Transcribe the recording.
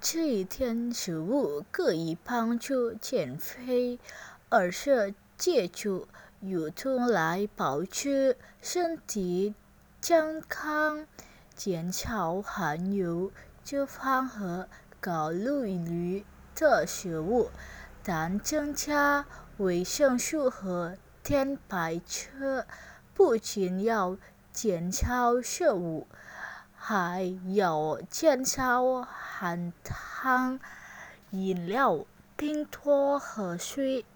这一天食物可以帮助减肥，而是借助运动来保持身体健康，减少含有脂肪和高卡率的食物，但增加维生素和蛋白质。不仅要减少食物，还有剑鞘、含汤饮料、冰托和水。